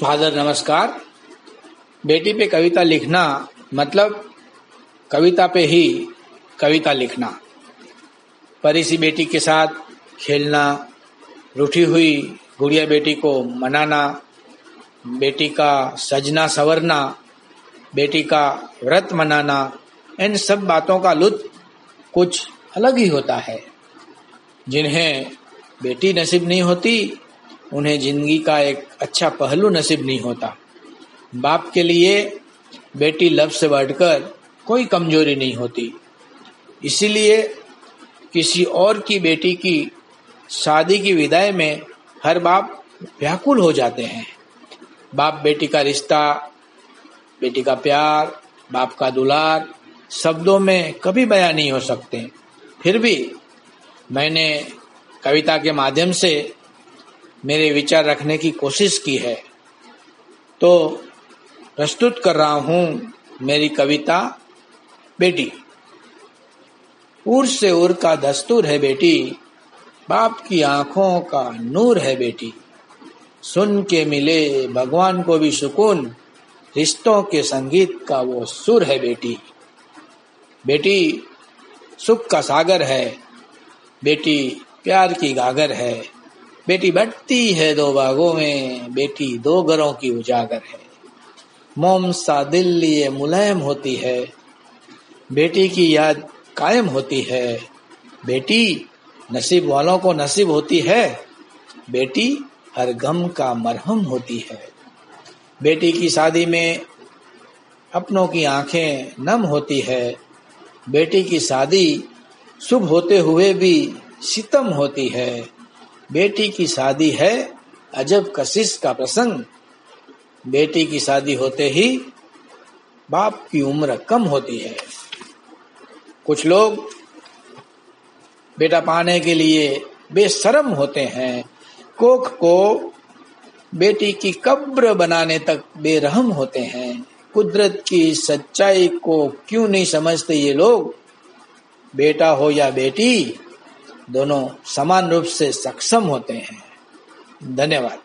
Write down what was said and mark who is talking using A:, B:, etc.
A: Father, नमस्कार। बेटी पे कविता लिखना मतलब कविता पे ही कविता लिखना। परी सी बेटी के साथ खेलना, रूठी हुई गुड़िया बेटी को मनाना, बेटी का सजना सवरना, बेटी का व्रत मनाना, इन सब बातों का लुत्फ कुछ अलग ही होता है। जिन्हें बेटी नसीब नहीं होती उन्हें ज़िंदगी का एक अच्छा पहलू नसीब नहीं होता। बाप के लिए बेटी लव से बढ़कर कोई कमज़ोरी नहीं होती। इसीलिए किसी और की बेटी की शादी की विदाई में हर बाप व्याकुल हो जाते हैं। बाप बेटी का रिश्ता, बेटी का प्यार, बाप का दुलार शब्दों में कभी बयान नहीं हो सकते। फिर भी मैंने कविता के माध्यम से मेरे विचार रखने की कोशिश की है। तो प्रस्तुत कर रहा हूँ मेरी कविता, बेटी। उर से उर का दस्तूर है बेटी, बाप की आँखों का नूर है बेटी। सुन के मिले भगवान को भी सुकून, रिश्तों के संगीत का वो सुर है बेटी। बेटी, सुख का सागर है, बेटी प्यार की गागर है। बेटी बढ़ती है दो बागों में, बेटी दो घरों की उजागर है। मोम सा दिल लिए मुलायम होती है, बेटी की याद कायम होती है। बेटी नसीब वालों को नसीब होती है, बेटी हर गम का मरहम होती है। बेटी की शादी में अपनों की आँखें नम होती है, बेटी की शादी शुभ होते हुए भी सितम होती है। बेटी की शादी है, अजब कशिश का प्रसंग। बेटी की शादी होते ही बाप की उम्र कम होती है। कुछ लोग बेटा पाने के लिए बेशरम होते हैं। कोख को बेटी की कब्र बनाने तक बेरहम होते हैं। कुदरत की सच्चाई को क्यों नहीं समझते ये लोग? बेटा हो या बेटी दोनों समान रूप से सक्षम होते हैं। धन्यवाद।